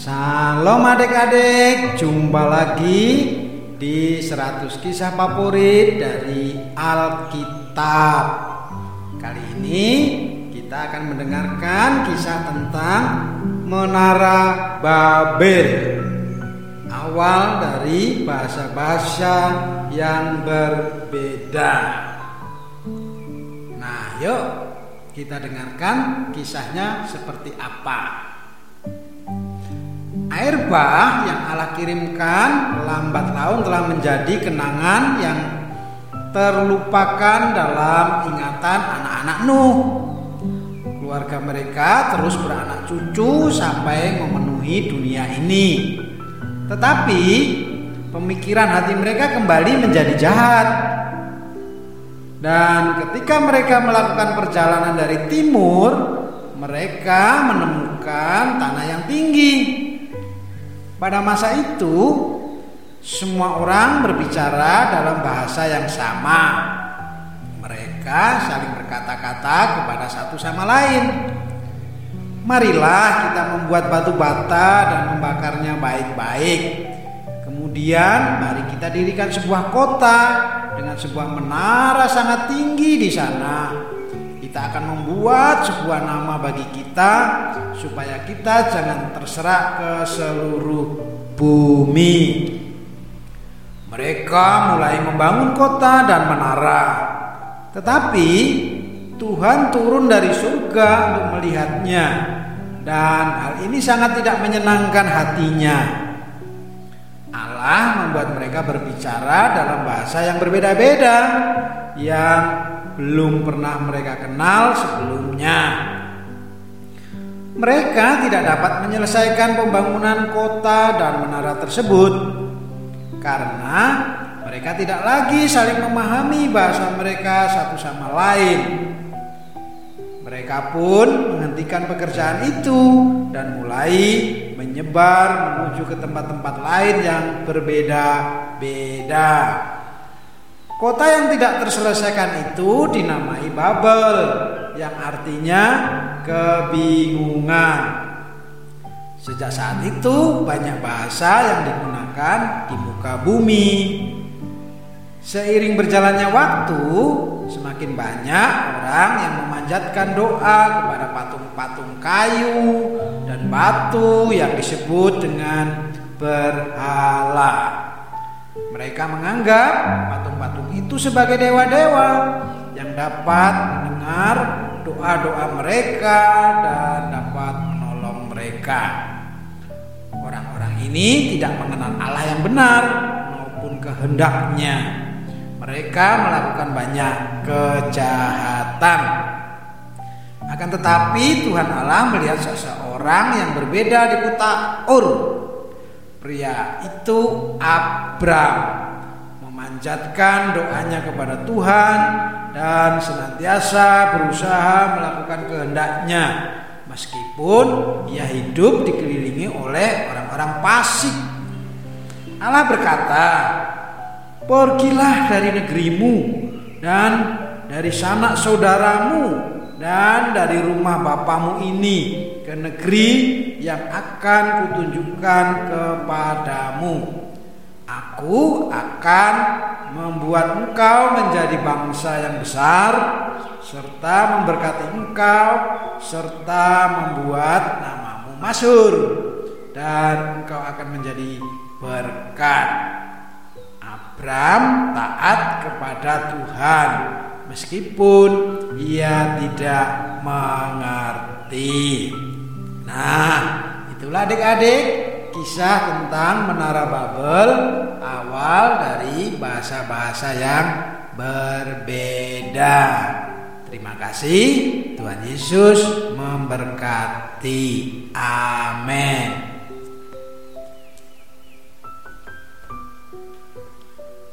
Salam adik-adik, jumpa lagi di 100 kisah favorit dari Alkitab. Kali ini kita akan mendengarkan kisah tentang Menara Babel. Awal dari bahasa-bahasa yang berbeda. Nah, yuk kita dengarkan kisahnya seperti apa. Air bah yang Allah kirimkan lambat laun telah menjadi kenangan yang terlupakan dalam ingatan anak-anak Nuh. Keluarga mereka terus beranak cucu sampai memenuhi dunia ini. Tetapi pemikiran hati mereka kembali menjadi jahat. Dan ketika mereka melakukan perjalanan dari timur, mereka menemukan pada masa itu, semua orang berbicara dalam bahasa yang sama. Mereka saling berkata-kata kepada satu sama lain. Marilah kita membuat batu bata dan membakarnya baik-baik. Kemudian mari kita dirikan sebuah kota dengan sebuah menara sangat tinggi di sana akan membuat sebuah nama bagi kita supaya kita jangan terserak ke seluruh bumi. Mereka mulai membangun kota dan menara. Tetapi Tuhan turun dari surga untuk melihatnya dan hal ini sangat tidak menyenangkan hatinya. Allah membuat mereka berbicara dalam bahasa yang berbeda-beda yang belum pernah mereka kenal sebelumnya. Mereka tidak dapat menyelesaikan pembangunan kota dan menara tersebut karena mereka tidak lagi saling memahami bahasa mereka satu sama lain. Mereka pun menghentikan pekerjaan itu dan mulai menyebar menuju ke tempat-tempat lain yang berbeda-beda. Kota yang tidak terselesaikan itu dinamai Babel yang artinya kebingungan. Sejak saat itu banyak bahasa yang digunakan di muka bumi. Seiring berjalannya waktu, semakin banyak orang yang memanjatkan doa kepada patung-patung kayu dan batu yang disebut dengan berhala. Mereka menganggap patung-patung itu sebagai dewa-dewa yang dapat mendengar doa-doa mereka dan dapat menolong mereka. Orang-orang ini tidak mengenal Allah yang benar maupun kehendaknya. Mereka melakukan banyak kejahatan. Akan tetapi Tuhan Allah melihat seseorang yang berbeda di kota Ur Pria itu Abram memanjatkan doanya kepada Tuhan dan senantiasa berusaha melakukan kehendaknya meskipun ia hidup dikelilingi oleh orang-orang fasik. Allah berkata, "Pergilah dari negerimu dan dari sanak saudaramu dan dari rumah bapamu ini ke negeri yang akan kutunjukkan kepadamu. Aku akan membuat engkau menjadi bangsa yang besar serta memberkati engkau serta membuat namamu masyhur dan engkau akan menjadi berkat. Abram taat kepada Tuhan meskipun ia tidak mengerti. Nah, itulah adik-adik kisah tentang Menara Babel awal dari bahasa-bahasa yang berbeda. Terima kasih, Tuhan Yesus memberkati. Amin.